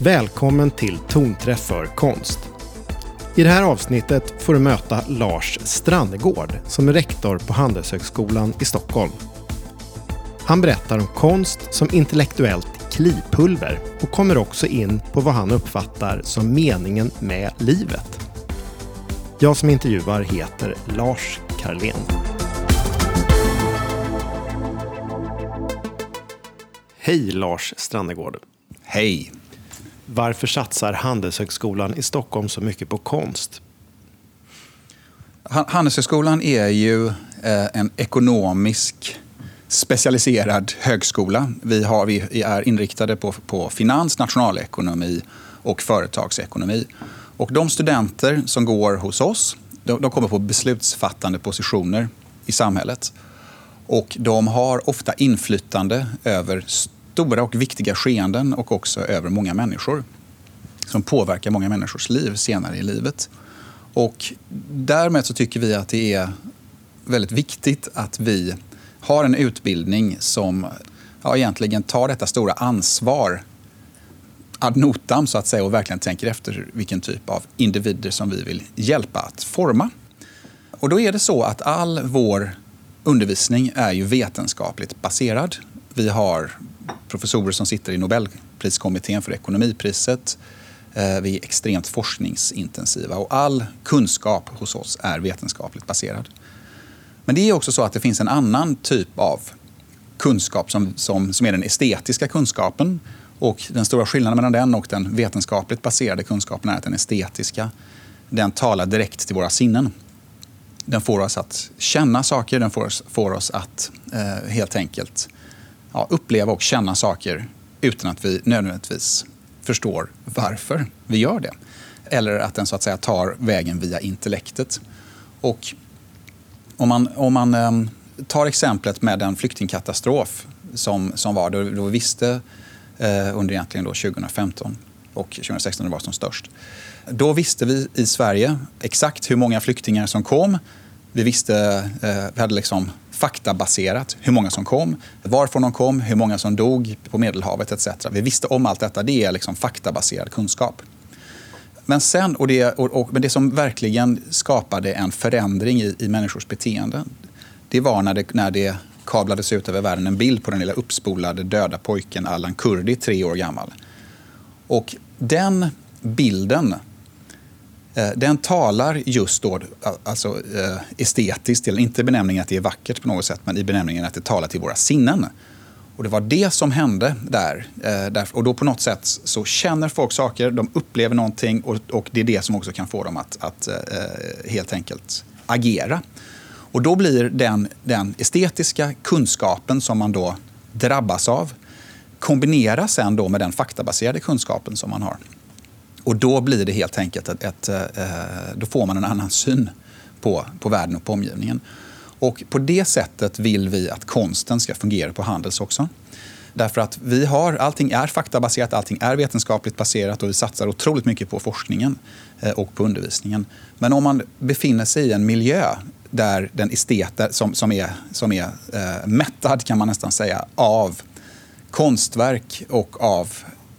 Välkommen till Tonträff för konst. I det här avsnittet får du möta Lars Strandegård som är rektor på Handelshögskolan i Stockholm. Han berättar om konst som intellektuellt klipulver och kommer också in på vad han uppfattar som meningen med livet. Jag som intervjuar heter Lars Karlén. Hej Lars Strandegård. Hej. Varför satsar Handelshögskolan i Stockholm så mycket på konst? Handelshögskolan är ju eh, en ekonomisk specialiserad högskola. Vi, har, vi är inriktade på, på finans, nationalekonomi och företagsekonomi. Och de studenter som går hos oss de, de kommer på beslutsfattande positioner i samhället. Och de har ofta inflytande över stora och viktiga skeenden och också över många människor som påverkar många människors liv senare i livet. Och därmed så tycker vi att det är väldigt viktigt att vi har en utbildning som ja, egentligen tar detta stora ansvar ad notam så att säga och verkligen tänker efter vilken typ av individer som vi vill hjälpa att forma. Och då är det så att all vår undervisning är ju vetenskapligt baserad. Vi har professorer som sitter i Nobelpriskommittén för ekonomipriset. Eh, vi är extremt forskningsintensiva och all kunskap hos oss är vetenskapligt baserad. Men det är också så att det finns en annan typ av kunskap som, som, som är den estetiska kunskapen. Och den stora skillnaden mellan den och den vetenskapligt baserade kunskapen är att den estetiska den talar direkt till våra sinnen. Den får oss att känna saker, den får oss, får oss att eh, helt enkelt ja, uppleva och känna saker utan att vi nödvändigtvis förstår varför vi gör det. Eller att den så att säga tar vägen via intellektet. Och om man, om man eh, tar exemplet med den flyktingkatastrof som, som var, då, då vi visste eh, under egentligen då 2015 och 2016 när det var som störst. Då visste vi i Sverige exakt hur många flyktingar som kom. Vi visste, eh, vi hade liksom faktabaserat hur många som kom, varifrån de kom, hur många som dog på Medelhavet etc. Vi visste om allt detta. Det är liksom faktabaserad kunskap. Men, sen, och det, och, och, men det som verkligen skapade en förändring i, i människors beteende det var när det, när det kablades ut över världen en bild på den lilla uppspolade döda pojken Allan Kurdi, tre år gammal. Och den bilden Eh, den talar just då, alltså eh, estetiskt, inte i benämningen att det är vackert på något sätt, men i benämningen att det talar till våra sinnen. Och det var det som hände där. Eh, och då på något sätt så känner folk saker, de upplever någonting och, det är det som också kan få dem att, att helt enkelt agera. Och då blir den, den estetiska kunskapen som man då drabbas av kombineras sen då med den faktabaserade kunskapen som man har. Och då blir det helt enkelt ett, ett, eh, då får man en annan syn på, på världen och på omgivningen. Och på det sättet vill vi att konsten ska fungera på Handels också. Därför att vi har, allting är faktabaserat, allting är vetenskapligt baserat och vi satsar otroligt mycket på forskningen eh, och på undervisningen. Men om man befinner sig i en miljö där den estet, som, som är, som är eh, mättad, kan man nästan säga, av konstverk och av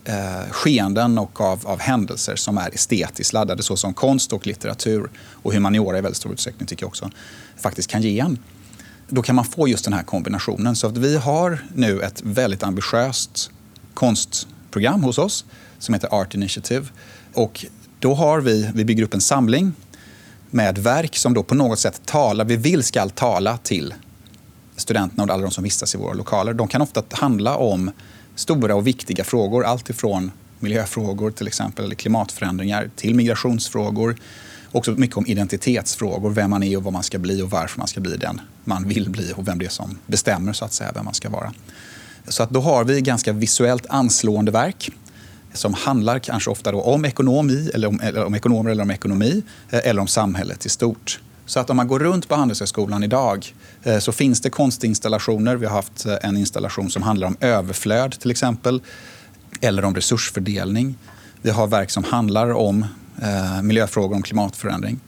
eh, skeenden och av, av händelser som är estetiskt laddade såsom konst och litteratur och humaniora i väldigt stor utsträckning tycker jag också faktiskt kan ge en. Då kan man få just den här kombinationen. Så att vi har nu ett väldigt ambitiöst konstprogram hos oss som heter Art Initiative. Och då har vi, vi bygger upp en samling med verk som då på något sätt talar, vi vill ska tala till studenterna och alla de som vistas i våra lokaler. De kan ofta handla om stora och viktiga frågor. Allt ifrån miljöfrågor till exempel, eller klimatförändringar, till migrationsfrågor. Också mycket om identitetsfrågor, vem man är och vad man ska bli och varför man ska bli den man vill bli och vem det är som bestämmer så att säga vem man ska vara. Så att då har vi ganska visuellt anslående verk som handlar kanske ofta då om ekonomi, eller om, eller om ekonomer eller om ekonomi, eh, eller om samhället i stort. Så att om man går runt på Handelshögskolan idag eh, så finns det konstinstallationer. Vi har haft eh, en installation som handlar om överflöd till exempel. Eller om resursfördelning. Vi har verk som handlar om eh, miljöfrågor, om klimatförändring.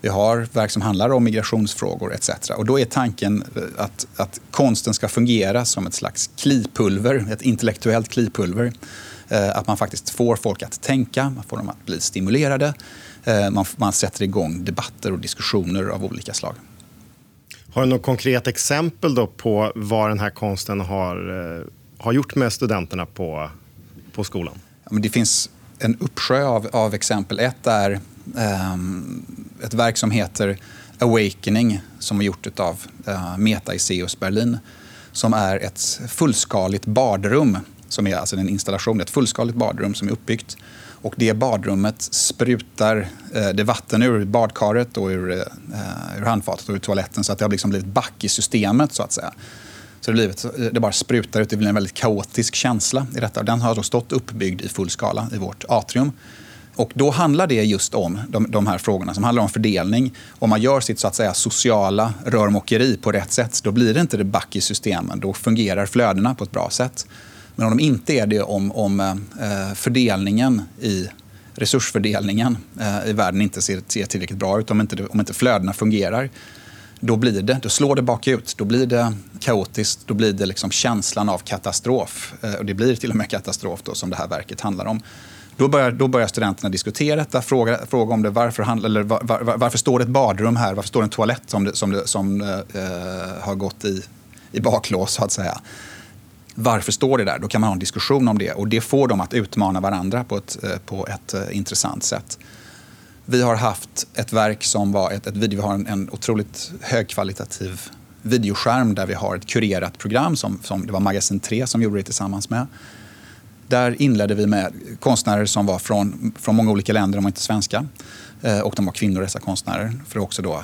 Vi har verk som handlar om migrationsfrågor etc. Och då är tanken eh, att, att konsten ska fungera som ett slags klipulver, ett intellektuellt klipulver att man faktiskt får folk att tänka, man får dem att bli stimulerade. Eh, man, man sätter igång debatter och diskussioner av olika slag. Har du något konkret exempel då på vad den här konsten har, eh, har gjort med studenterna på, på skolan? Ja, men det finns en uppsjö av, av exempel. Ett är um, ett verk som heter Awakening som är gjort av uh, Meta Iseus Berlin som är ett fullskaligt badrum som är alltså en installation, ett fullskaligt badrum som är uppbyggt. Och det badrummet sprutar eh, det vatten ur badkaret och ur, eh, ur handfatet och ur toaletten så att det har liksom blivit back i systemet så att säga. Så det, blivit, eh, det bara sprutar ut, det blir en väldigt kaotisk känsla i detta. Den har då stått uppbyggd i full skala i vårt atrium. Och då handlar det just om de, de, här frågorna som handlar om fördelning. Om man gör sitt så att säga, sociala rörmokeri på rätt sätt, då blir det inte det back i systemen. Då fungerar flödena på ett bra sätt. Men om de inte är det, om, om eh, fördelningen i resursfördelningen eh, i världen inte ser, ser tillräckligt bra ut, om inte, om inte flödena fungerar, då blir det, då slår det bakut. Då blir det kaotiskt. Då blir det liksom känslan av katastrof. Eh, och det blir till och med katastrof då, som det här verket handlar om. Då börjar, då börjar studenterna diskutera detta, fråga, fråga om det. Varför, handla, eller var, var, varför står det ett badrum här? Varför står det en toalett som, det, som, det, som eh, har gått i, i baklås, så att säga? Varför står det där? Då kan man ha en diskussion om det. Och det får dem att utmana varandra på ett, eh, på ett eh, intressant sätt. Vi har haft ett verk som var ett, ett video, vi har en, en otroligt högkvalitativ videoskärm där vi har ett kurerat program som, som det var Magasin 3 som gjorde det tillsammans med. Där inledde vi med konstnärer som var från, från många olika länder, de var inte svenska. Eh, och de var kvinnor dessa konstnärer. För att också då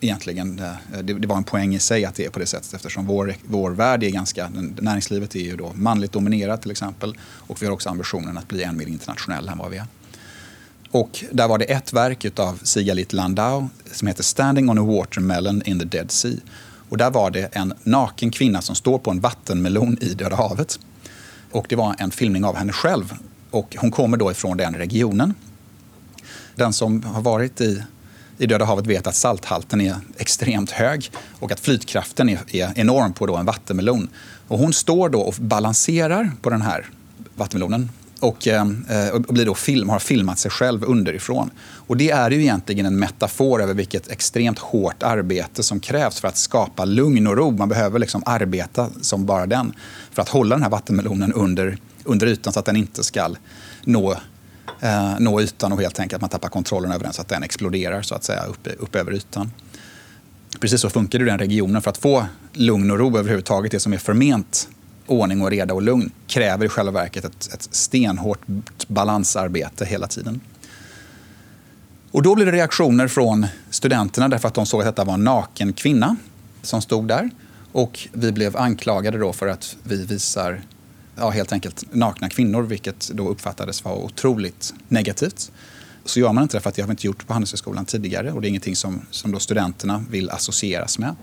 egentligen, eh, det, det, var en poäng i sig att det är på det sättet eftersom vår, vår värld är ganska, näringslivet är ju då manligt dominerat till exempel och vi har också ambitionen att bli än mer internationella än vad vi är. Och där var det ett verk av Sigalit Landau som heter Standing on a watermelon in the Dead Sea. Och där var det en naken kvinna som står på en vattenmelon i Döda havet. Och det var en filmning av henne själv. Och hon kommer då ifrån den regionen. Den som har varit i i Döda havet vet att salthalten är extremt hög och att flytkraften är, är enorm på då en vattenmelon. Och hon står då och balanserar på den här vattenmelonen och, eh, och blir då film, har filmat sig själv underifrån. Och det är ju egentligen en metafor över vilket extremt hårt arbete som krävs för att skapa lugn och ro. Man behöver liksom arbeta som bara den för att hålla den här vattenmelonen under, under ytan så att den inte ska nå eh, nå ytan och helt enkelt att man tappar kontrollen över den så att den exploderar så att säga upp, upp över ytan. Precis så funkar det i den regionen. För att få lugn och ro överhuvudtaget, det som är förment ordning och reda och lugn, kräver i själva verket ett, ett stenhårt balansarbete hela tiden. Och då blir det reaktioner från studenterna därför att de såg att detta var en naken kvinna som stod där. Och vi blev anklagade då för att vi visar ja, helt enkelt nakna kvinnor, vilket då uppfattades vara otroligt negativt. Så gör man inte det, för att det har vi inte gjort på Handelshögskolan tidigare och det är ingenting som, som då studenterna vill associeras med.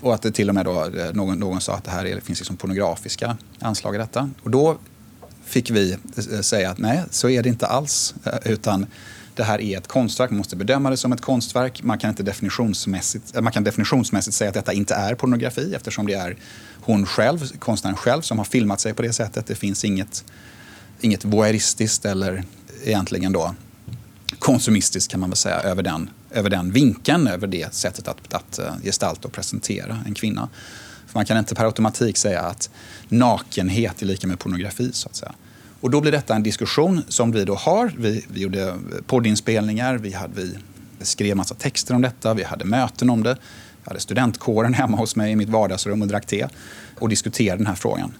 Och att det till och med då, eh, någon, någon sa att det här är, det finns liksom pornografiska anslag i detta. Och då fick vi eh, eh, säga att nej, så är det inte alls. Utan det här är ett konstverk, man måste bedöma det som ett konstverk. Man kan, inte definitionsmässigt, man kan definitionsmässigt säga att detta inte är pornografi eftersom det är hon själv, konstnären själv, som har filmat sig på det sättet. Det finns inget, inget voyeuristiskt eller egentligen då konsumistiskt kan man väl säga över den, över den vinkeln, över det sättet att, att eh, gestalta och presentera en kvinna. För man kan inte per automatik säga att nakenhet är lika med pornografi så att säga. Och då blir detta en diskussion som vi då har. Vi, vi gjorde poddinspelningar, vi, hade, vi skrev massa texter om detta, vi hade möten om det. Jag hade studentkåren hemma hos mig i mitt vardagsrum och drack te och diskuterade den här frågan.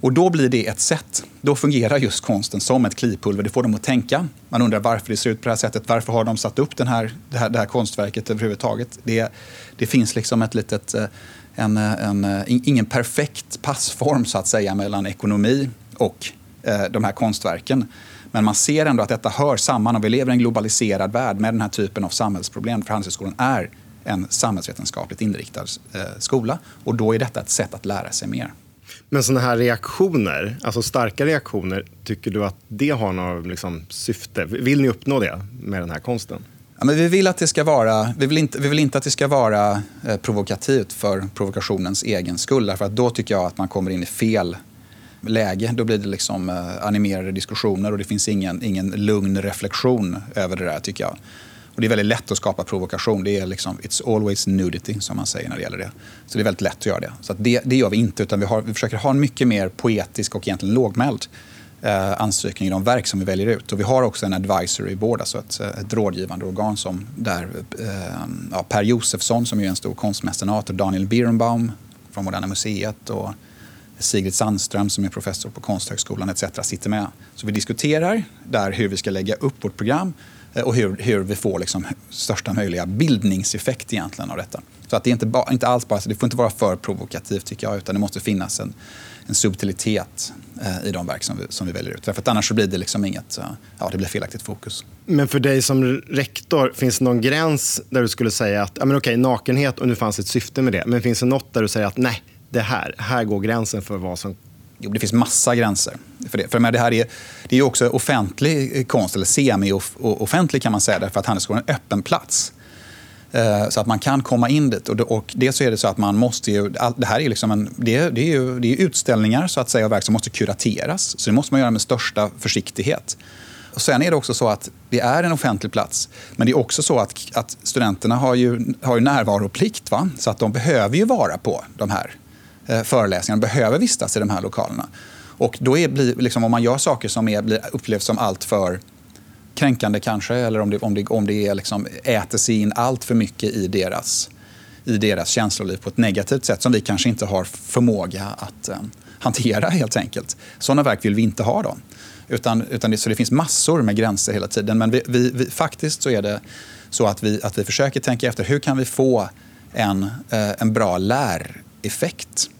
Och då blir det ett sätt. Då fungerar just konsten som ett klipulver. Det får dem att tänka. Man undrar varför det ser ut på det här sättet. Varför har de satt upp den här, det, här, det här konstverket överhuvudtaget? Det, det finns liksom ett litet, eh, en, eh, en, eh, ingen perfekt passform så att säga mellan ekonomi och eh, de här konstverken. Men man ser ändå att detta hör samman och vi lever i en globaliserad värld med den här typen av samhällsproblem. För Handelshögskolan är en samhällsvetenskapligt inriktad eh, skola. Och då är detta ett sätt att lära sig mer. Men sådana här reaktioner, alltså starka reaktioner, tycker du att det har något liksom, syfte? Vill ni uppnå det med den här konsten? Ja, men vi, vill att det ska vara, vi, vill inte, vi vill inte att det ska vara eh, provokativt för provokationens egen skull. För att då tycker jag att man kommer in i fel läge. Då blir det liksom eh, animerade diskussioner och det finns ingen, ingen lugn reflektion över det där tycker jag. Och det är väldigt lätt att skapa provokation. Det är liksom, it's always nudity som man säger när det gäller det. Så det är väldigt lätt att göra det. Så det, det gör vi inte utan vi, har, vi försöker ha en mycket mer poetisk och egentligen lågmäld eh, ansökning i de verk som vi väljer ut. Och vi har också en advisory board, alltså ett, eh, ett rådgivande organ som där eh, ja, Per Josefsson som är en stor konstmecenat och Daniel Birnbaum från Moderna Museet och Sigrid Sandström som är professor på Konsthögskolan etc. sitter med. Så vi diskuterar där hur vi ska lägga upp vårt program Eh, och hur, hur vi får liksom största möjliga bildningseffekt egentligen av detta. Så att det är inte, ba, inte alls bara, det får inte vara för provokativt tycker jag, utan det måste finnas en, en subtilitet eh, i de verk som vi, som vi väljer ut. För att annars så blir det liksom inget, eh, ja det blir felaktigt fokus. Men för dig som rektor, finns det någon gräns där du skulle säga att, ja men okej, nakenhet och nu fanns ett syfte med det, men finns det något där du säger att nej, det här, här går gränsen för vad som Jo, det finns massa gränser för det. För det här är, det är också offentlig konst, eller semi-offentlig kan man säga, därför att Handelshögskolan är en öppen plats. Eh, så att man kan komma in dit. Och, och dels så är det så att man måste ju, det här är, liksom en, det är, det är, ju, det är utställningar så att säga och verk som måste kurateras. Så det måste man göra med största försiktighet. Och sen är det också så att det är en offentlig plats. Men det är också så att, att studenterna har ju, har ju närvaroplikt. Va? Så att de behöver ju vara på de här föreläsningar, föreläsningarna, behöver vistas i de här lokalerna. Och då är, blir, liksom, om man gör saker som är, blir, upplevs som alltför kränkande kanske, eller om det, om det, om det är liksom, äter sig in allt för mycket i deras, i deras känsloliv på ett negativt sätt som vi kanske inte har förmåga att eh, hantera helt enkelt. Sådana verk vill vi inte ha då. Utan, utan det, så det finns massor med gränser hela tiden. Men vi, vi, vi, faktiskt så är det så att vi, att vi försöker tänka efter hur kan vi få en, eh, en bra läreffekt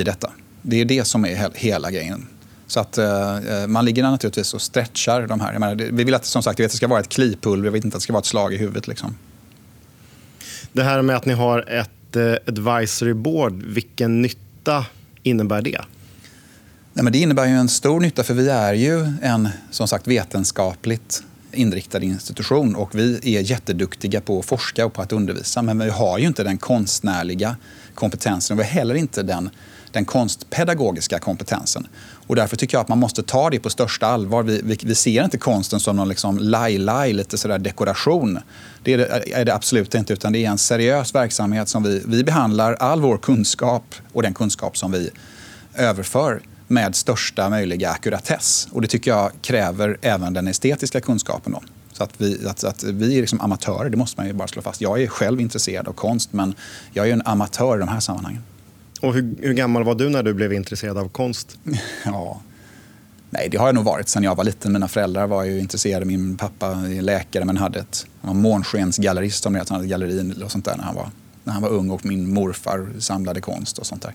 i detta. Det är det som är he hela grejen. Så att eh, eh, man ligger naturligtvis och stretchar de här. Menar, vi vill att, som sagt, att det ska vara ett klipulver, vi vill inte att det ska vara ett slag i huvudet. Liksom. Det här med att ni har ett eh, advisory board, vilken nytta innebär det? Nej, men det innebär ju en stor nytta för vi är ju en som sagt vetenskapligt inriktad institution och vi är jätteduktiga på att forska och på att undervisa men vi har ju inte den konstnärliga kompetensen och vi har heller inte den den konstpedagogiska kompetensen. Och därför tycker jag att man måste ta det på största allvar. Vi, vi, vi ser inte konsten som någon liksom laj-laj, lite sådär dekoration. Det är det, är det, absolut inte, utan det är en seriös verksamhet som vi, vi behandlar all vår kunskap och den kunskap som vi överför med största möjliga ackuratess. Och det tycker jag kräver även den estetiska kunskapen. Då. Så att vi, att, att vi är liksom amatörer, det måste man ju bara slå fast. Jag är själv intresserad av konst, men jag är en amatör i de här sammanhangen. Och hur, hur, gammal var du när du blev intresserad av konst? Ja, nej, det har jag nog varit sen jag var liten. Mina föräldrar var ju intresserade. Min pappa är läkare men hade ett, han var månskensgallerist det Han hade galleri och sånt där när han, var, när han var ung och min morfar samlade konst och sånt där.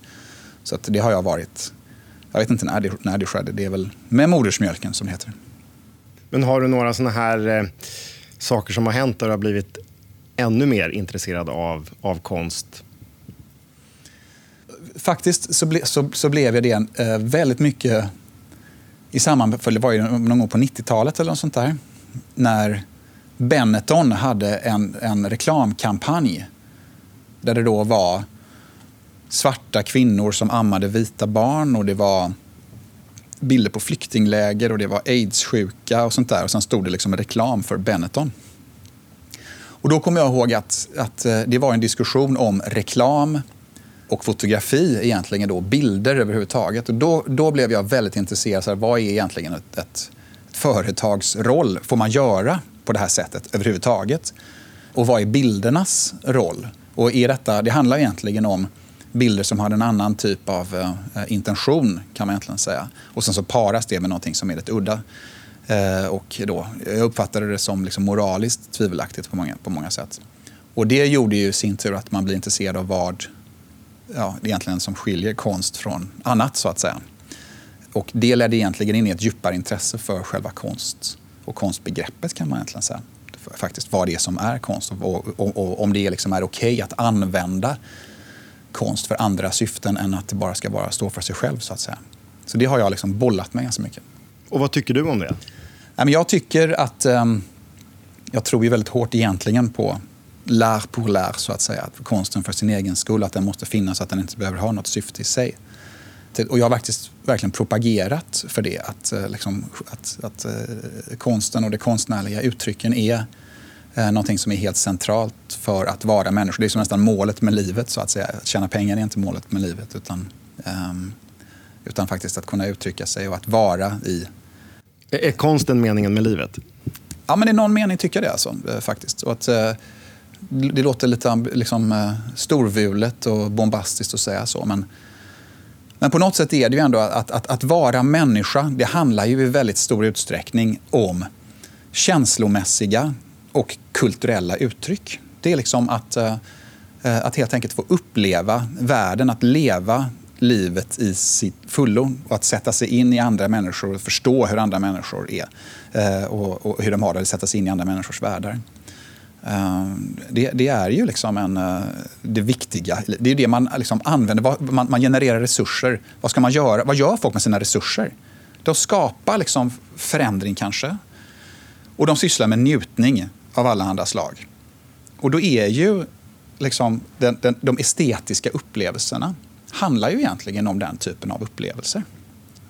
Så det har jag varit. Jag vet inte när det, när det skedde. Det är väl med modersmjölken som det heter. Men har du några sådana här eh, saker som har hänt där du har blivit ännu mer intresserad av, av konst faktiskt så, ble, så, så, blev jag det eh, väldigt mycket i samband med, det var ju någon gång på 90-talet eller något sånt där, när Benetton hade en, en reklamkampanj där det då var svarta kvinnor som ammade vita barn och det var bilder på flyktingläger och det var aids-sjuka och sånt där. Och sen stod det liksom reklam för Benetton. Och då kommer jag ihåg att, att eh, det var en diskussion om reklam och fotografi egentligen då, bilder överhuvudtaget. Och då, då blev jag väldigt intresserad. Så här, vad är egentligen ett, ett företags roll? Får man göra på det här sättet överhuvudtaget? Och vad är bildernas roll? Och är detta, det handlar egentligen om bilder som har en annan typ av eh, intention kan man egentligen säga. Och sen så paras det med någonting som är lite udda. Eh, och då, jag uppfattade det som liksom moraliskt tvivelaktigt på många, på många sätt. Och det gjorde ju i sin tur att man blir intresserad av vad ja, egentligen som skiljer konst från annat så att säga. Och det ledde egentligen in i ett djupare intresse för själva konst och konstbegreppet kan man egentligen säga. Faktiskt vad det är som är konst och, och, och, om det liksom är okej okay att använda konst för andra syften än att det bara ska vara stå för sig själv så att säga. Så det har jag liksom bollat med ganska mycket. Och vad tycker du om det? Jag tycker att, ehm, jag tror ju väldigt hårt egentligen på lär pour lär, så att säga. Att konsten för sin egen skull, att den måste finnas, att den inte behöver ha något syfte i sig. och jag har faktiskt verkligen propagerat för det. Att, eh, liksom, att, att uh, konsten och de konstnärliga uttrycken är uh, någonting som är helt centralt för att vara människa. Det är som nästan målet med livet. så Att säga. Att tjäna pengar är inte målet med livet. Utan, um, utan faktiskt att kunna uttrycka sig och att vara i... Är konsten meningen med livet? Ja, men i någon mening tycker jag det. Alltså, faktiskt. Och att, det låter lite liksom, eh, storvulet och bombastiskt att säga så. Men, men på något sätt är det ju ändå att, att, att vara människa, det handlar ju i väldigt stor utsträckning om känslomässiga och kulturella uttryck. Det är liksom att, eh, eh, att helt enkelt få uppleva världen, att leva livet i sitt fullo och att sätta sig in i andra människor och förstå hur andra människor är och, och hur de har det, att sätta sig in i andra människors världar. Eh, det, det, är ju liksom en, eh, det viktiga. Det är det man liksom använder. Man, man, genererar resurser. Vad ska man göra? Vad gör folk med sina resurser? De skapar liksom förändring kanske. Och de sysslar med njutning av alla andra slag. Och då är ju liksom den, den, de estetiska upplevelserna handlar ju egentligen om den typen av upplevelser.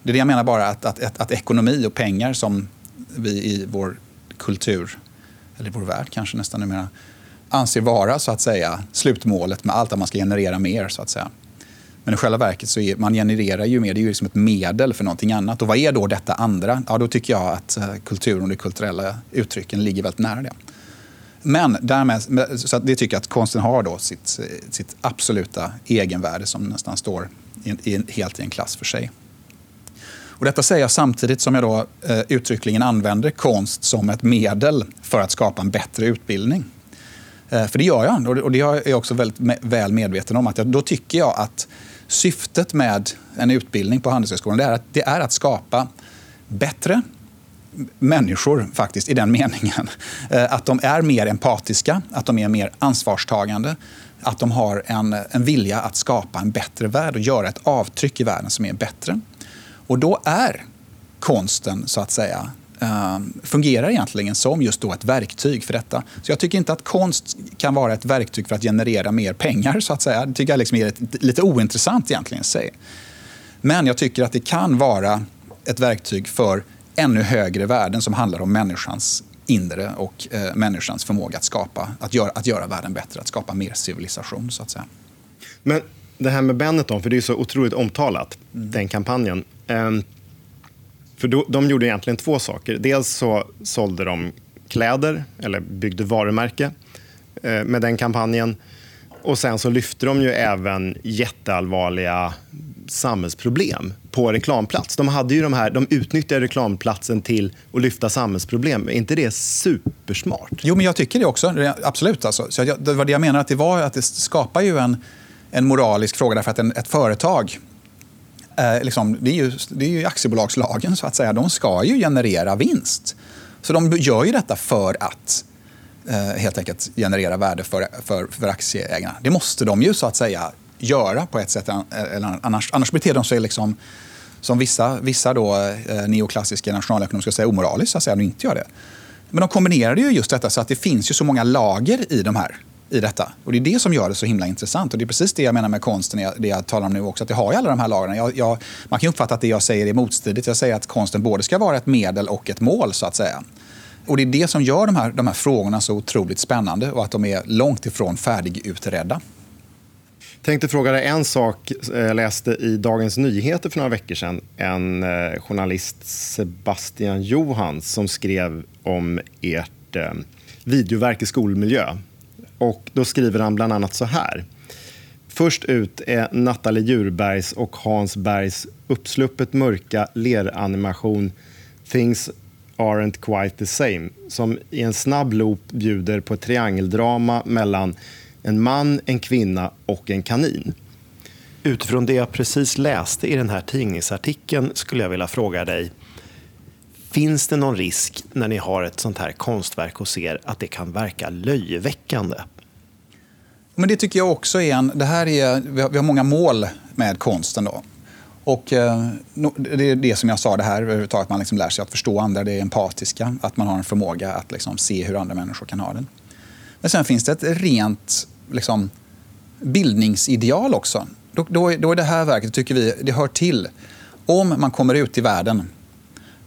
Det är det jag menar bara att, att, att, att ekonomi och pengar som vi i vår kultur eller vår värld kanske nästan numera, anser vara så att säga slutmålet med allt att man ska generera mer så att säga. Men i själva verket så är, man genererar ju mer, det är ju liksom ett medel för någonting annat. Och vad är då detta andra? Ja, då tycker jag att eh, kulturen och de kulturella uttrycken ligger väldigt nära det. Men därmed, så det tycker jag att konsten har då sitt, sitt absoluta egenvärde som nästan står i, i, helt i en klass för sig. Och detta säger jag samtidigt som jag då eh, uttryckligen använder konst som ett medel för att skapa en bättre utbildning. Eh, för det gör jag, och det är jag också väldigt me väl medveten om. att jag, Då tycker jag att syftet med en utbildning på Handelshögskolan det är att, det är att skapa bättre människor faktiskt i den meningen. Eh, att de är mer empatiska, att de är mer ansvarstagande, att de har en, en vilja att skapa en bättre värld och göra ett avtryck i världen som är bättre. Och då är konsten, så att säga, ehm, fungerar egentligen som just då ett verktyg för detta. Så jag tycker inte att konst kan vara ett verktyg för att generera mer pengar, så att säga. Det tycker jag liksom är ett, lite ointressant egentligen i sig. Men jag tycker att det kan vara ett verktyg för ännu högre värden som handlar om människans inre och eh, människans förmåga att skapa, att göra, att göra världen bättre, att skapa mer civilisation, så att säga. Men det här med Benetton, för det är så otroligt omtalat, mm. den kampanjen. Ehm, för då, de gjorde egentligen två saker. Dels så sålde de kläder, eller byggde varumärke eh, med den kampanjen. Och sen så lyfte de ju även jätteallvarliga samhällsproblem på reklamplats. De, hade ju de, här, de utnyttjade reklamplatsen till att lyfta samhällsproblem. Är inte det supersmart? Jo, men jag tycker det också. Absolut. Alltså. Så jag, det var det jag menar, att det, var, att det skapar ju en, en moralisk fråga. Därför att en, ett företag eh, liksom, det, är ju, det är ju aktiebolagslagen, så att säga. De ska ju generera vinst. Så de gör ju detta för att eh, helt enkelt generera värde för, för, för aktieägarna. Det måste de ju så att säga göra på ett sätt. Eller annars, annars beter de sig liksom som vissa, vissa då, eh, neoklassiska nationalekonomer ska säga omoraliskt, så att säga, de inte gör det. Men de kombinerade ju just detta så att det finns ju så många lager i de här i detta. Och det är det som gör det så himla intressant. Och det är precis det jag menar med konsten, det jag talar om nu också. Att det har ju alla de här lagren. Jag, jag, man kan uppfatta att det jag säger är motstridigt. Jag säger att konsten både ska vara ett medel och ett mål, så att säga. Och det är det som gör de här, de här frågorna så otroligt spännande och att de är långt ifrån färdigutredda. Jag tänkte fråga dig en sak. Eh, jag läste i Dagens Nyheter för några veckor sedan en eh, journalist, Sebastian Johans, som skrev om ert eh, videoverk i skolmiljö och då skriver han bland annat så här. Först ut är Nathalie Djurbergs och Hans Bergs uppsluppet mörka leranimation Things aren't quite the same som i en snabb loop bjuder på ett triangeldrama mellan en man, en kvinna och en kanin. Utifrån det jag precis läste i den här tidningsartikeln skulle jag vilja fråga dig Finns det någon risk när ni har ett sånt här konstverk hos er att det kan verka löjeväckande? Men det tycker jag också är en... Det här är, vi, har, många mål med konsten. Då. Och eh, det är det som jag sa, det här att man liksom lär sig att förstå andra, det är empatiska, att man har en förmåga att liksom se hur andra människor kan ha det. Men sen finns det ett rent liksom, bildningsideal också. då, då, då är det här verket, tycker vi, det hör till. Om man kommer ut i världen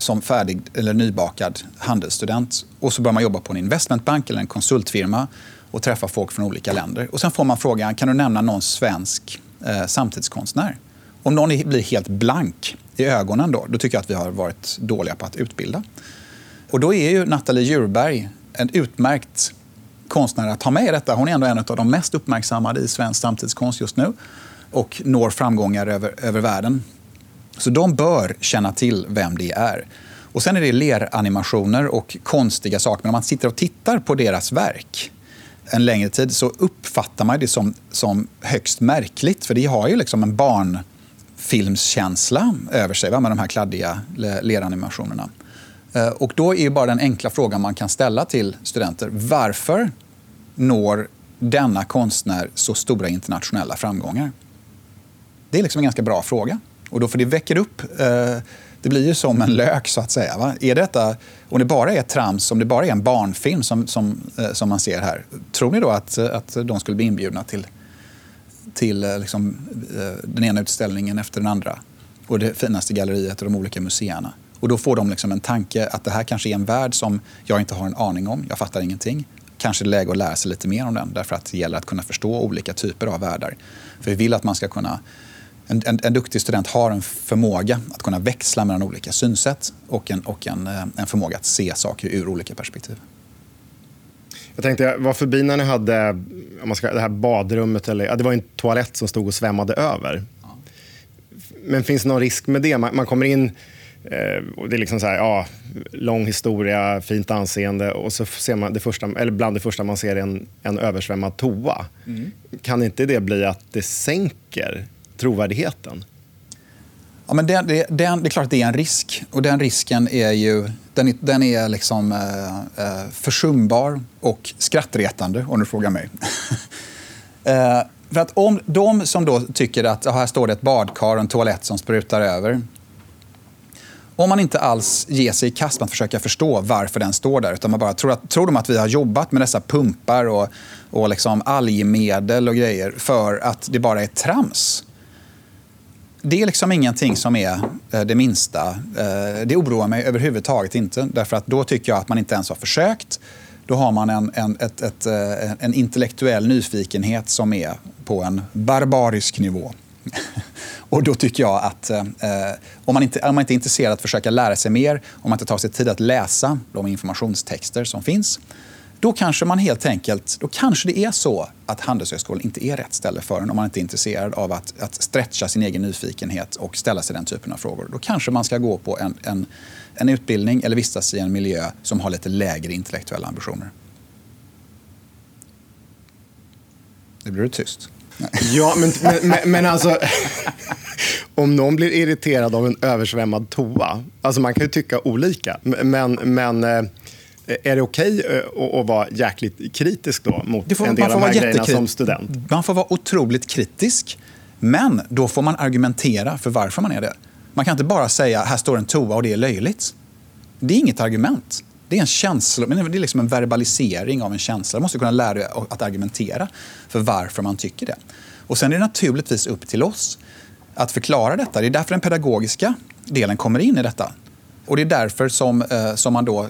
som färdig eller nybakad handelsstudent och så börjar man jobba på en investmentbank eller en konsultfirma och träffa folk från olika länder. Och sen får man frågan, kan du nämna någon svensk eh, samtidskonstnär? Om någon blir helt blank i ögonen då, då tycker jag att vi har varit dåliga på att utbilda. Och då är ju Nathalie Djurberg en utmärkt konstnär att ha med i detta. Hon är ändå en av de mest uppmärksammade i svensk samtidskonst just nu och når framgångar över, över världen. Så de bör känna till vem det är. Och sen är det leranimationer och konstiga saker. Men om man sitter och tittar på deras verk en längre tid så uppfattar man det som, som högst märkligt. För det har ju liksom en barnfilmskänsla över sig va, med de här kladdiga leranimationerna. Eh, och då är ju bara den enkla frågan man kan ställa till studenter. Varför når denna konstnär så stora internationella framgångar? Det är liksom en ganska bra fråga. Och då, för det väcker upp, eh, det blir ju som en lök så att säga. Va? Är detta, om det bara är trams, om det bara är en barnfilm som, som, eh, som man ser här, tror ni då att, att de skulle bli inbjudna till, till eh, liksom, eh, den ena utställningen efter den andra? Och det finaste galleriet och de olika museerna. Och då får de liksom en tanke att det här kanske är en värld som jag inte har en aning om. Jag fattar ingenting. Kanske är det läge att lära sig lite mer om den därför att det gäller att kunna förstå olika typer av världar. För vi vill att man ska kunna en, en, en, duktig student har en förmåga att kunna växla mellan olika synsätt och en, och en, eh, en förmåga att se saker ur olika perspektiv. Jag tänkte, jag var förbi när ni hade om man ska, det här badrummet. Eller, ja, det var en toalett som stod och svämmade över. Ja. Men finns det någon risk med det? Man, man kommer in eh, och det är liksom så här, ja, lång historia, fint anseende och så ser man det första, eller bland det första man ser en, en översvämmad toa. Mm. Kan inte det bli att det sänker trovärdigheten? Ja, men det, det, det, är klart att det är en risk. Och den risken är ju den är, den är liksom, eh, eh försumbar och skrattretande, om du frågar mig. eh, för att om de som då tycker att här står det ett badkar och en toalett som sprutar över. Om man inte alls ger sig i kast med att försöka förstå varför den står där, utan man bara tror, att, tror de att vi har jobbat med dessa pumpar och, och liksom algmedel och grejer för att det bara är trams det är liksom ingenting som är eh, det minsta. Eh, det oroar mig överhuvudtaget inte. Därför att då tycker jag att man inte ens har försökt. Då har man en, en, ett, ett, eh, en intellektuell nyfikenhet som är på en barbarisk nivå. Och då tycker jag att eh, om, man inte, om man inte är intresserad att försöka lära sig mer, om man inte tar sig tid att läsa de informationstexter som finns, då kanske man helt enkelt, då kanske det är så att Handelshögskolan inte är rätt ställe för en om man inte är intresserad av att, att stretcha sin egen nyfikenhet och ställa sig den typen av frågor. Då kanske man ska gå på en, en, en utbildning eller vistas i en miljö som har lite lägre intellektuella ambitioner. Nu blir det tyst. Ja, men, men, men alltså... om någon blir irriterad av en översvämmad toa, alltså man kan ju tycka olika, men, men eh, är det okej okay eh, att vara jäkligt kritisk då mot får, en del av de här grejerna som student? Man får vara otroligt kritisk. Men då får man argumentera för varför man är det. Man kan inte bara säga här står en toa och det är löjligt. Det är inget argument. Det är en känsla, det är liksom en verbalisering av en känsla. Man måste kunna lära sig att argumentera för varför man tycker det. Och Sen är det naturligtvis upp till oss att förklara detta. Det är därför den pedagogiska delen kommer in i detta. Och Det är därför som, eh, som man då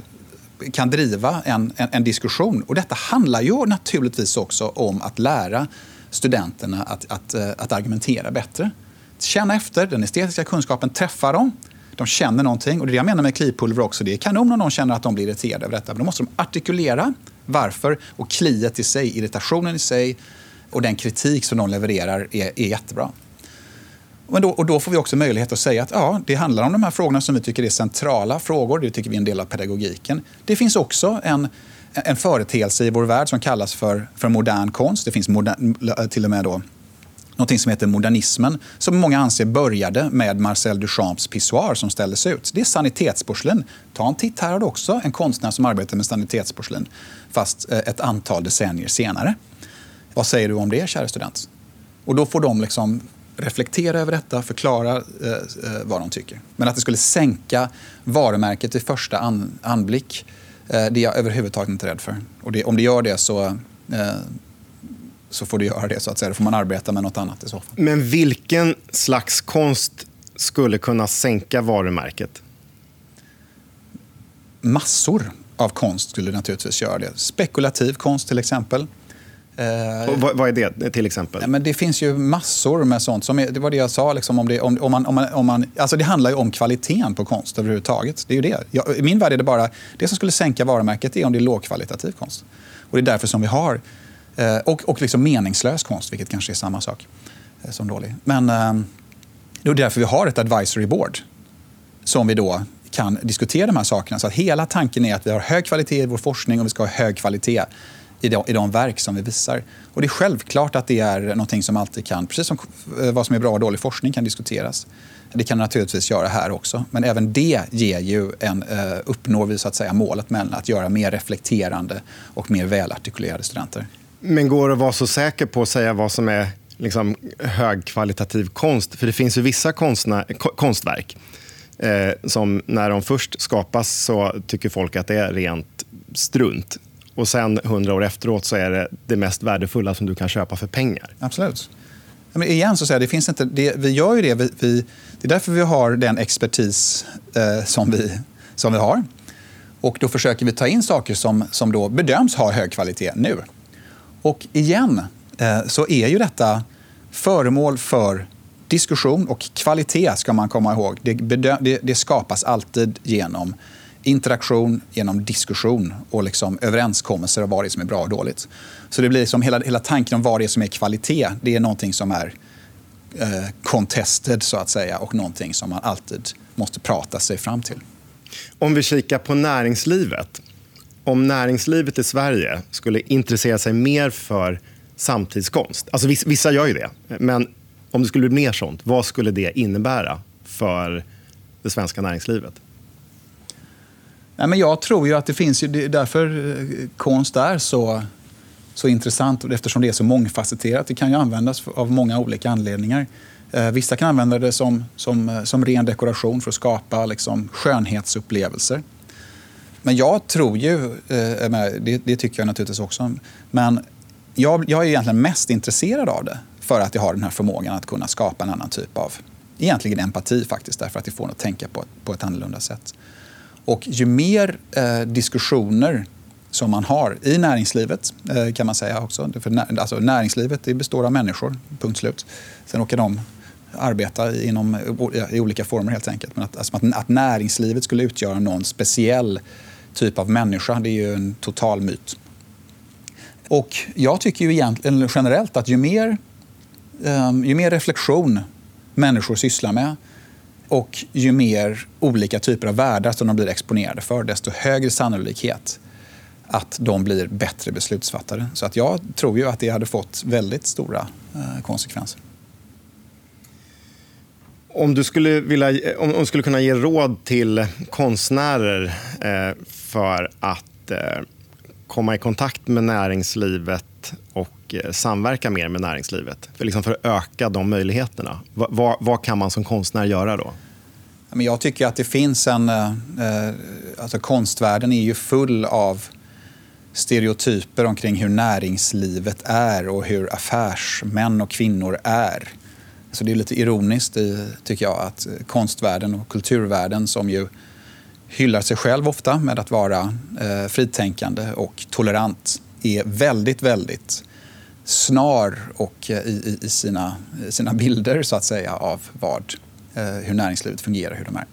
kan driva en, en, en, diskussion. Och detta handlar ju naturligtvis också om att lära studenterna att, att, eh, att argumentera bättre. Känna efter, den estetiska kunskapen träffar dem. De känner någonting. Och det är det jag menar med klipulver också. Det är kanon om någon känner att de blir irriterade över detta. Men då måste de artikulera varför. Och kliet i sig, irritationen i sig och den kritik som de levererar är, är jättebra. Men då, och då får vi också möjlighet att säga att ja, det handlar om de här frågorna som vi tycker är centrala frågor. Det tycker vi är en del av pedagogiken. Det finns också en, en företeelse i vår värld som kallas för, för modern konst. Det finns modern, till och med då någonting som heter modernismen som många anser började med Marcel Duchamps pissoar som ställdes ut. Det är sanitetsporslin. Ta en titt här har du också en konstnär som arbetar med sanitetsporslin fast eh, ett antal decennier senare. Vad säger du om det, kära student? Och då får de liksom reflektera över detta, förklara eh, eh, vad de tycker. Men att det skulle sänka varumärket i första an, anblick, eh, det är jag överhuvudtaget inte rädd för. Och det, om det gör det så, eh, så får du göra det. så att säga. Då får man arbeta med något annat i så fall. Men vilken slags konst skulle kunna sänka varumärket? Massor av konst skulle naturligtvis göra det. Spekulativ konst till exempel. Och vad, vad är det till exempel? Nej, men det finns ju massor med sånt. Som är, det var det jag sa. Liksom, om det, om, om man, om man, om man, alltså det handlar ju om kvaliteten på konst överhuvudtaget. Det är ju det. Jag, I min värld är det bara det som skulle sänka varumärket är om det är lågkvalitativ konst. Och det är därför som vi har eh, och, och liksom meningslös konst, vilket kanske är samma sak eh, som dålig. Men eh, det är därför vi har ett advisory board som vi då kan diskutera de här sakerna. Så att hela tanken är att vi har hög kvalitet i vår forskning och vi ska ha hög kvalitet i de, i de verk som vi visar. Och det är självklart att det är någonting som alltid kan, precis som eh, vad som är bra och dålig forskning kan diskuteras. Det kan naturligtvis göra här också. Men även det ger ju en, eh, uppnår vi så att säga målet med att göra mer reflekterande och mer välartikulerade studenter. Men går det att vara så säker på att säga vad som är liksom, högkvalitativ konst? För det finns ju vissa konstna, konstverk eh, som när de först skapas så tycker folk att det är rent strunt. Och sen hundra år efteråt så är det det mest värdefulla som du kan köpa för pengar. Absolut. Men igen, så säger det finns inte, det, vi gör ju det. Vi, vi, det är därför vi har den expertis eh, som, vi, som vi har. Och då försöker vi ta in saker som, som då bedöms ha hög kvalitet nu. Och igen eh, så är ju detta föremål för diskussion och kvalitet ska man komma ihåg. Det, det, det skapas alltid genom interaktion, genom diskussion och liksom överenskommelser om vad det är som är bra och dåligt. Så det blir liksom hela, hela tanken om vad det är som är kvalitet, det är någonting som är eh, contested så att säga och någonting som man alltid måste prata sig fram till. Om vi kikar på näringslivet. Om näringslivet i Sverige skulle intressera sig mer för samtidskonst, alltså vissa gör ju det, men om det skulle bli mer sånt, vad skulle det innebära för det svenska näringslivet? Nej, men jag tror ju att det finns, ju, därför eh, konst är så, så intressant eftersom det är så mångfacetterat. Det kan ju användas av många olika anledningar. Eh, vissa kan använda det som, som, eh, som ren dekoration för att skapa liksom, skönhetsupplevelser. Men jag tror ju, det, det tycker jag naturligtvis också, men jag, jag är egentligen mest intresserad av det för att jag har den här förmågan att kunna skapa en annan typ av, egentligen empati faktiskt, därför att det får en att tänka på, på ett annorlunda sätt. Och ju mer eh, diskussioner som man har i näringslivet, eh, kan man säga också. För när, alltså, näringslivet det består av människor, punkt slut. Sen åker de arbeta inom, i olika former helt enkelt. Men att, alltså, att, att näringslivet skulle utgöra någon speciell typ av människa, det är ju en total myt. Och jag tycker ju egentligen generellt att ju mer, um, ju mer reflektion människor sysslar med, och ju mer olika typer av världar som de blir exponerade för, desto högre sannolikhet att de blir bättre beslutsfattare. Så att jag tror ju att det hade fått väldigt stora eh, konsekvenser. Om du skulle, vilja, om du skulle kunna ge råd till konstnärer eh, för att eh, komma i kontakt med näringslivet och eh, samverka mer med näringslivet? För, liksom för att öka de möjligheterna. Va, va, vad kan man som konstnär göra då? Jag tycker att det finns en... Eh, eh, alltså konstvärlden är ju full av stereotyper omkring hur näringslivet är och hur affärsmän och kvinnor är. Så det är lite ironiskt, tycker jag, att konstvärlden och kulturvärlden som ju hyllar sig själv ofta med att vara eh, fritänkande och tolerant är väldigt, väldigt snar och eh, i, i sina, sina bilder så att säga av vad, Eh, hur näringslivet fungerar, hur de är.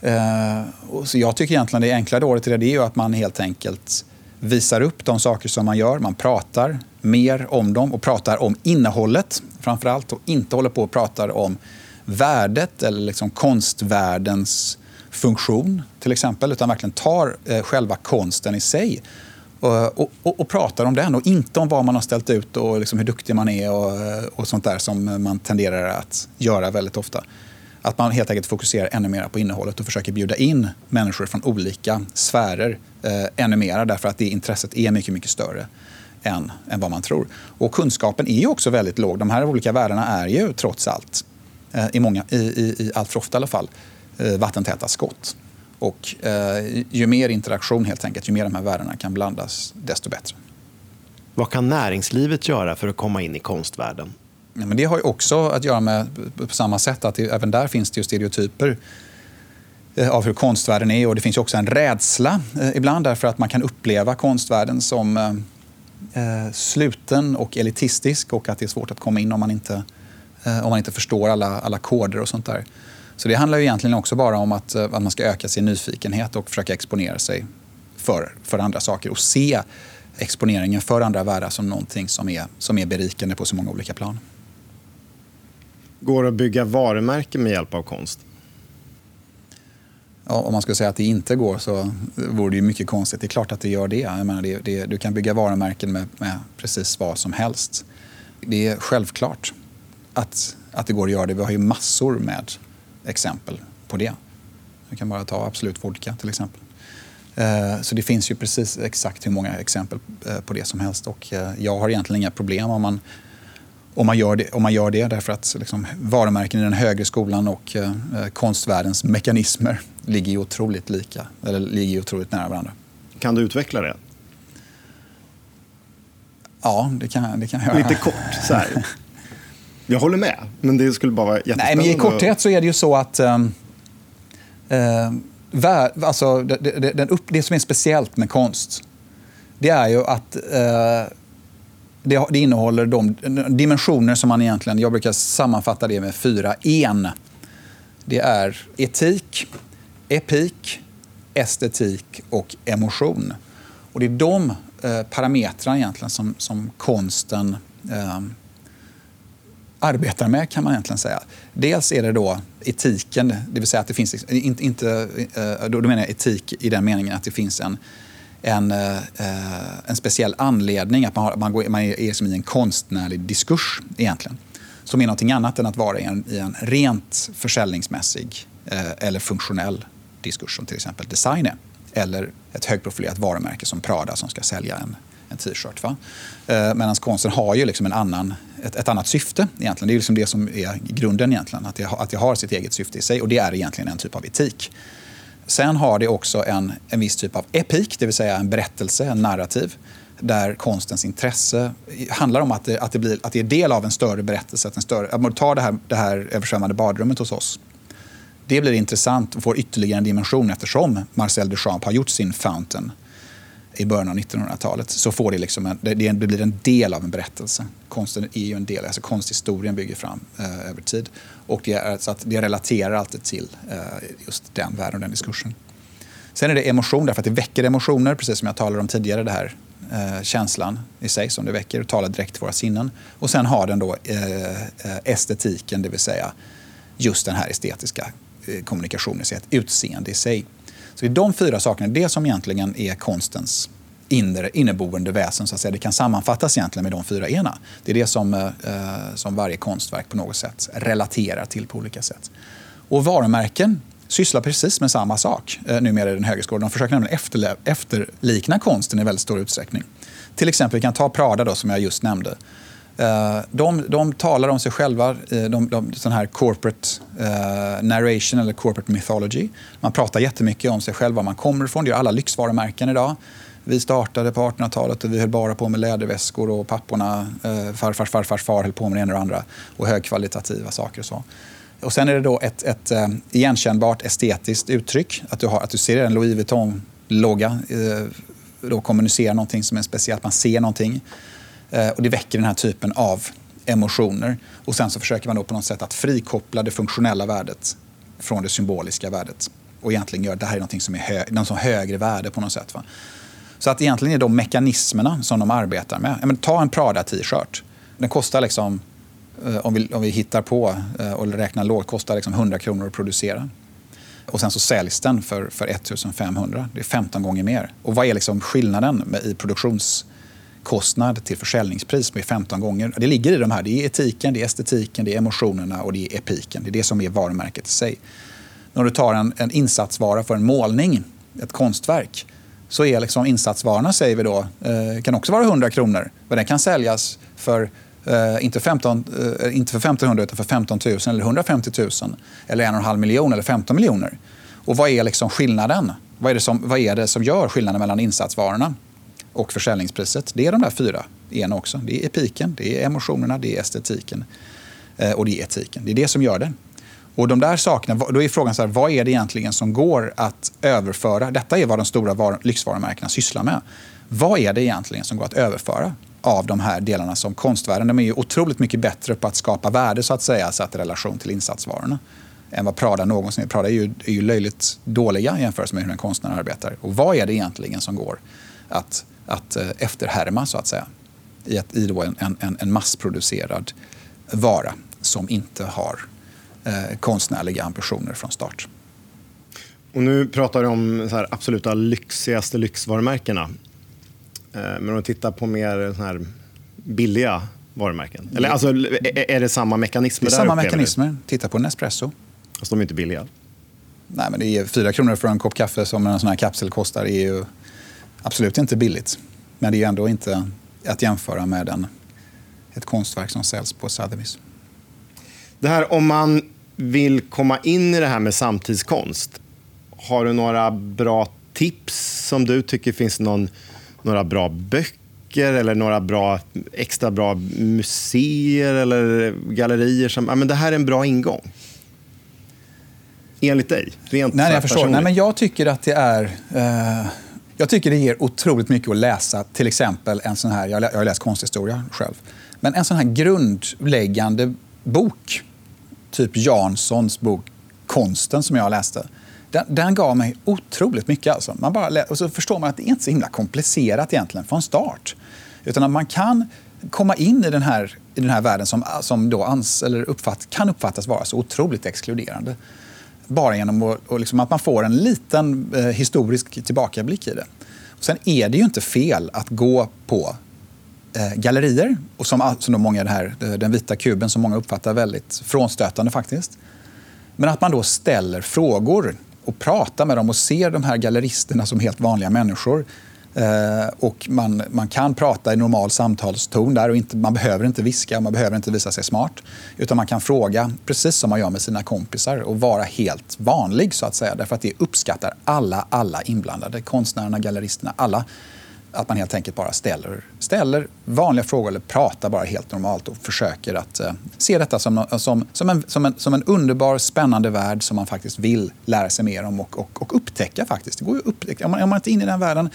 Eh, och så jag tycker egentligen det enkla året till det, det är ju att man helt enkelt visar upp de saker som man gör. Man pratar mer om dem och pratar om innehållet framför allt och inte håller på och pratar om värdet eller liksom konstvärldens funktion till exempel, utan verkligen tar eh, själva konsten i sig eh, och, och, och, pratar om den och inte om vad man har ställt ut och liksom hur duktig man är och, eh, och sånt där som man tenderar att göra väldigt ofta. Att man helt enkelt fokuserar ännu mer på innehållet och försöker bjuda in människor från olika sfärer eh, ännu mer därför att det intresset är mycket, mycket större än, än vad man tror. Och kunskapen är ju också väldigt låg. De här olika världarna är ju trots allt, eh, i, många, i, i, i allt för ofta i alla fall, eh, vattentäta skott. Och eh, ju mer interaktion helt enkelt, ju mer de här värdena kan blandas, desto bättre. Vad kan näringslivet göra för att komma in i konstvärlden? Ja, men det har ju också att göra med, på samma sätt, att det, även där finns det ju stereotyper eh, av hur konstvärlden är. Och det finns också en rädsla eh, ibland därför att man kan uppleva konstvärlden som eh, eh, sluten och elitistisk och att det är svårt att komma in om man inte, eh, om man inte förstår alla, alla koder och sånt där. Så det handlar ju egentligen också bara om att, att man ska öka sin nyfikenhet och försöka exponera sig för, för andra saker och se exponeringen för andra världar som någonting som är, som är berikande på så många olika plan. Går det att bygga varumärken med hjälp av konst? Ja, om man skulle säga att det inte går så vore det ju mycket konstigt. Det är klart att det gör det. Jag menar, det, det du kan bygga varumärken med, med, precis vad som helst. Det är självklart att, att det går att göra det. Vi har ju massor med exempel på det. Du kan bara ta Absolut Vodka till exempel. Eh, så det finns ju precis exakt hur många exempel eh, på det som helst. Och eh, jag har egentligen inga problem om man, om man, gör, det, om man gör det därför att liksom, varumärken i den högre skolan och eh, konstvärldens mekanismer ligger ju otroligt lika, eller ligger otroligt nära varandra. Kan du utveckla det? Ja, det kan, det kan jag. Lite kort så här. Jag håller med, men det skulle bara vara jättespännande. Nej, men I korthet så är det ju så att um, uh, alltså, det, det, det, det, som är speciellt med konst, det är ju att uh, det, det, innehåller de dimensioner som man egentligen, jag brukar sammanfatta det med fyra en. Det är etik, epik, estetik och emotion. Och det är de eh, parametrarna egentligen som, som konsten eh, arbetar med kan man egentligen säga. Dels är det då etiken, det vill säga att det finns, inte, inte, eh, då menar jag etik i den meningen att det finns en, en, eh, eh, en speciell anledning, att man, har, man, går, man är som i en konstnärlig diskurs egentligen. Som är någonting annat än att vara i en, i en rent försäljningsmässig eh, eller funktionell diskurs som till exempel design är. Eller ett högprofilerat varumärke som Prada som ska sälja en, en t-shirt. Va? Eh, Medan konsten har ju liksom en annan, ett, ett, annat syfte egentligen. Det är liksom det som är grunden egentligen. Att det, att det har sitt eget syfte i sig och det är egentligen en typ av etik. Sen har det också en, en viss typ av epik, det vill säga en berättelse, en narrativ där konstens intresse handlar om att det, att det, blir, att det är del av en större berättelse. Att en större, att man tar det här, det här översvämmade badrummet hos oss det blir intressant och får ytterligare en dimension eftersom Marcel Duchamp har gjort sin Fountain i början av 1900-talet. Så får det, liksom en, det, det blir en del av en berättelse. Konsten är ju en del, alltså konsthistorien bygger fram eh, över tid. Och det, är, så att det relaterar alltid till eh, just den världen och den diskursen. Sen är det emotion, därför att det väcker emotioner, precis som jag talade om tidigare. Det här eh, känslan i sig som det väcker och talar direkt till våra sinnen. Och sen har den då eh, eh estetiken, det vill säga just den här estetiska eh, kommunikationen, ett utseende i sig. Så det är de fyra sakerna, det som egentligen är konstens inre, inneboende väsen. Så att säga. Det kan sammanfattas egentligen med de fyra ena. Det är det som, eh, eh, som varje konstverk på något sätt relaterar till på olika sätt. Och varumärken sysslar precis med samma sak eh, numera i den högre skolan. De försöker nämligen efterlikna konsten i väldigt stor utsträckning. Till exempel, vi kan ta Prada då, som jag just nämnde. Eh, de, de talar om sig själva, de, de, sån här corporate uh, narration eller corporate mythology. Man pratar jättemycket om sig själv, var man kommer ifrån. Det gör alla lyxvarumärken idag. Vi startade på 1800-talet och vi höll bara på med läderväskor och papporna, eh, uh, farfars farfars far höll på med det ena och det andra. Och högkvalitativa saker och så. Och sen är det då ett, ett uh, igenkännbart estetiskt uttryck. Att du, har, att du ser en Louis Vuitton-logga uh, då någonting som är speciellt. Man ser någonting. Eh, och det väcker den här typen av emotioner. Och sen så försöker man då på något sätt att frikoppla det funktionella värdet från det symboliska värdet. Och egentligen göra det här är något som är hö något som högre värde på något sätt. Va? Så att egentligen är de mekanismerna som de arbetar med. Men, ta en Prada t-shirt. Den kostar liksom, eh, om vi, om vi hittar på eh, och räknar lågt, kostar liksom 100 kronor att producera. Och sen så säljs den för, för 1500. Det är 15 gånger mer. Och vad är liksom skillnaden med, i produktions kostnad till försäljningspris med 15 gånger. Det ligger i de här. Det är etiken, det är estetiken, det är emotionerna och det är epiken. Det är det som är varumärket i sig. När du tar en, en insatsvara för en målning, ett konstverk, så är liksom insatsvarorna, säger vi då, eh, kan också vara 100 kronor. Men den kan säljas för Uh, inte, 15, uh, eh, inte för 1500 utan för 15 000 eller 150 000 eller 1,5 miljon eller 15 miljoner. Och vad är liksom skillnaden? Vad är, det som, vad är det som gör skillnaden mellan insatsvarorna? Och försäljningspriset. Det är de där fyra en också. Det är epiken, det är emotionerna, det är estetiken eh, och det är etiken. Det är det som gör det. Och de där sakerna, då är frågan så här, vad är det egentligen som går att överföra? Detta är vad de stora var, lyxvarumärkena sysslar med. Vad är det egentligen som går att överföra av de här delarna som konstvärden? De är ju otroligt mycket bättre på att skapa värde så att säga, satt i relation till insatsvarorna än vad Prada någonsin är. Prada är ju, är ju löjligt dåliga jämfört med hur en konstnär arbetar. Och vad är det egentligen som går att, att eh, efterhärma så att säga i, ett, i en, en, en massproducerad vara som inte har eh, konstnärliga ambitioner från start. Och nu pratar du om så här absoluta lyxigaste lyxvarumärkena. Eh, men om du tittar på mer så här billiga varumärken. Eller alltså, är det samma mekanismer? Det är samma mekanismer. Titta på Nespresso. Fast de är inte billiga. Nej, men det är fyra kronor för en kopp kaffe som en sån här kapsel kostar. är ju absolut inte billigt. Men det är ändå inte att jämföra med en, ett konstverk som säljs på Sotheby's. Det här om man vill komma in i det här med samtidskonst. Har du några bra tips som du tycker finns någon, några bra böcker eller några bra, extra bra museer eller gallerier som ja, men det här är en bra ingång? Enligt dig? Rent Nej, jag förstår. Nej, men jag tycker att det är... Eh, jag tycker det ger otroligt mycket att läsa till exempel en sån här, jag har läst konsthistoria själv, men en sån här grundläggande bok, typ Janssons bok Konsten som jag läste, den, den gav mig otroligt mycket. Alltså. Man bara, och så förstår man att det är inte så himla komplicerat egentligen från start. Utan att man kan komma in i den här, i den här världen som, som då ans, eller uppfatt, kan uppfattas vara så otroligt exkluderande bara genom att, och liksom att man får en liten eh, historisk tillbakablick i det. Och sen är det ju inte fel att gå på eh, gallerier, och som, som då många här, eh, den vita kuben som många uppfattar väldigt frånstötande faktiskt. Men att man då ställer frågor och pratar med dem och ser de här galleristerna som helt vanliga människor Eh, och man, man kan prata i normal samtalston där och inte, man behöver inte viska, man behöver inte visa sig smart. Utan man kan fråga precis som man gör med sina kompisar och vara helt vanlig så att säga. Därför att det uppskattar alla, alla inblandade. Konstnärerna, galleristerna, alla. Att man helt enkelt bara ställer, ställer vanliga frågor eller pratar bara helt normalt och försöker att eh, se detta som, som, som, en, som, en, som en underbar, spännande värld som man faktiskt vill lära sig mer om och, och, och upptäcka faktiskt. Det går ju upptäcka. Om man, om man inte är inne i den världen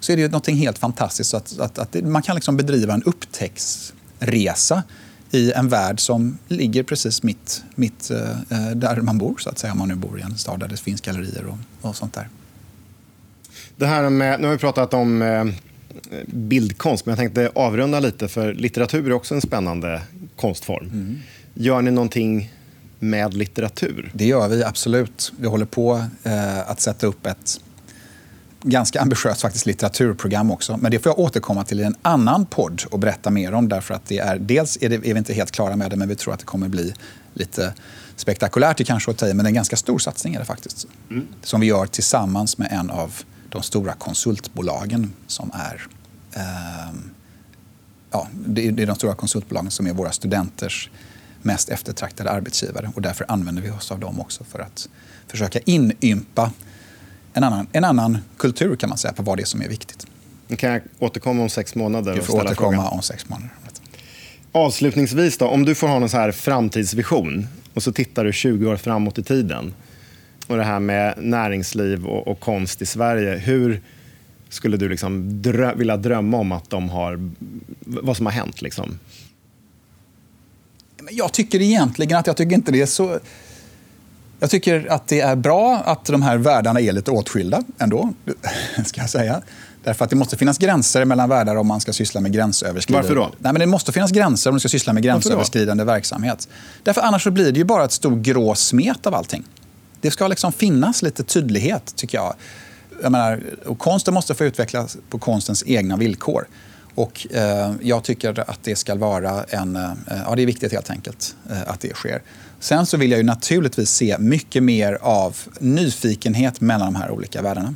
så är det ju något helt fantastiskt. Att, att, att man kan liksom bedriva en upptäcktsresa i en värld som ligger precis mitt, mitt eh, eh, där man bor, så att säga. Om man nu bor i en stad där det finns gallerier och, och sånt där. Det här med, nu har vi pratat om eh, bildkonst, men jag tänkte avrunda lite, för litteratur är också en spännande konstform. Mm. Gör ni någonting med litteratur? Det gör vi absolut. Vi håller på eh, att sätta upp ett ganska ambitiöst faktiskt litteraturprogram också. Men det får jag återkomma till i en annan podd och berätta mer om. Därför att det är, dels är, det, är vi inte helt klara med det, men vi tror att det kommer bli lite spektakulärt, det kanske att ta i, men det är en ganska stor satsning är det faktiskt. Mm. Som vi gör tillsammans med en av de stora konsultbolagen som är eh, ja, det är de stora konsultbolagen som är våra studenters mest eftertraktade arbetsgivare. Och därför använder vi oss av dem också för att försöka inympa en annan, en annan kultur kan man säga på vad det är som är viktigt. Kan jag återkomma om sex månader? Du får återkomma frågan. om sex månader. Avslutningsvis, då, om du får ha en så här framtidsvision och så tittar du 20 år framåt i tiden och det här med näringsliv och, och konst i Sverige. Hur skulle du liksom drö vilja drömma om att de har, vad som har hänt? Liksom? Jag tycker egentligen att jag tycker inte det är så... Jag tycker att det är bra att de här världarna är lite åtskilda ändå, ska jag säga. Därför att det måste finnas gränser mellan världar om man ska syssla med gränsöverskridande... Varför då? Nej, men det måste finnas gränser om man ska syssla med gränsöverskridande verksamhet. Därför annars så blir det ju bara ett stor grå smet av allting. Det ska liksom finnas lite tydlighet, tycker jag. jag menar, och konsten måste få utvecklas på konstens egna villkor. Och eh, jag tycker att det ska vara en... Eh, ja, det är viktigt helt enkelt eh, att det sker. Sen så vill jag ju naturligtvis se mycket mer av nyfikenhet mellan de här olika världarna.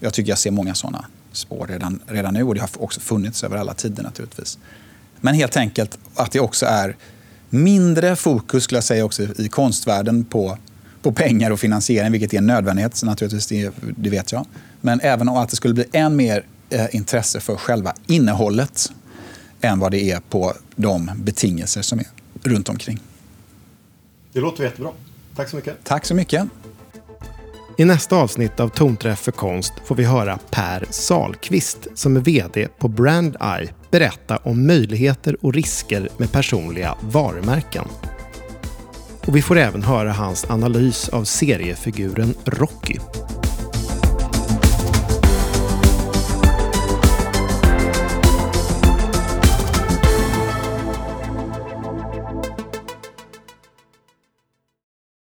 Jag tycker jag ser många sådana spår redan, redan nu och det har också funnits över alla tider naturligtvis. Men helt enkelt att det också är mindre fokus, skulle jag säga, också i konstvärlden på på pengar och finansiering, vilket är en nödvändighet naturligtvis, det, det vet jag. Men även om att det skulle bli än mer eh, intresse för själva innehållet än vad det är på de betingelser som är runt omkring. Det låter jättebra. Tack så mycket. Tack så mycket. I nästa avsnitt av Tonträff för konst får vi höra Per Salqvist som är VD på Brand Eye berätta om möjligheter och risker med personliga varumärken. Och vi får även höra hans analys av seriefiguren Rocky.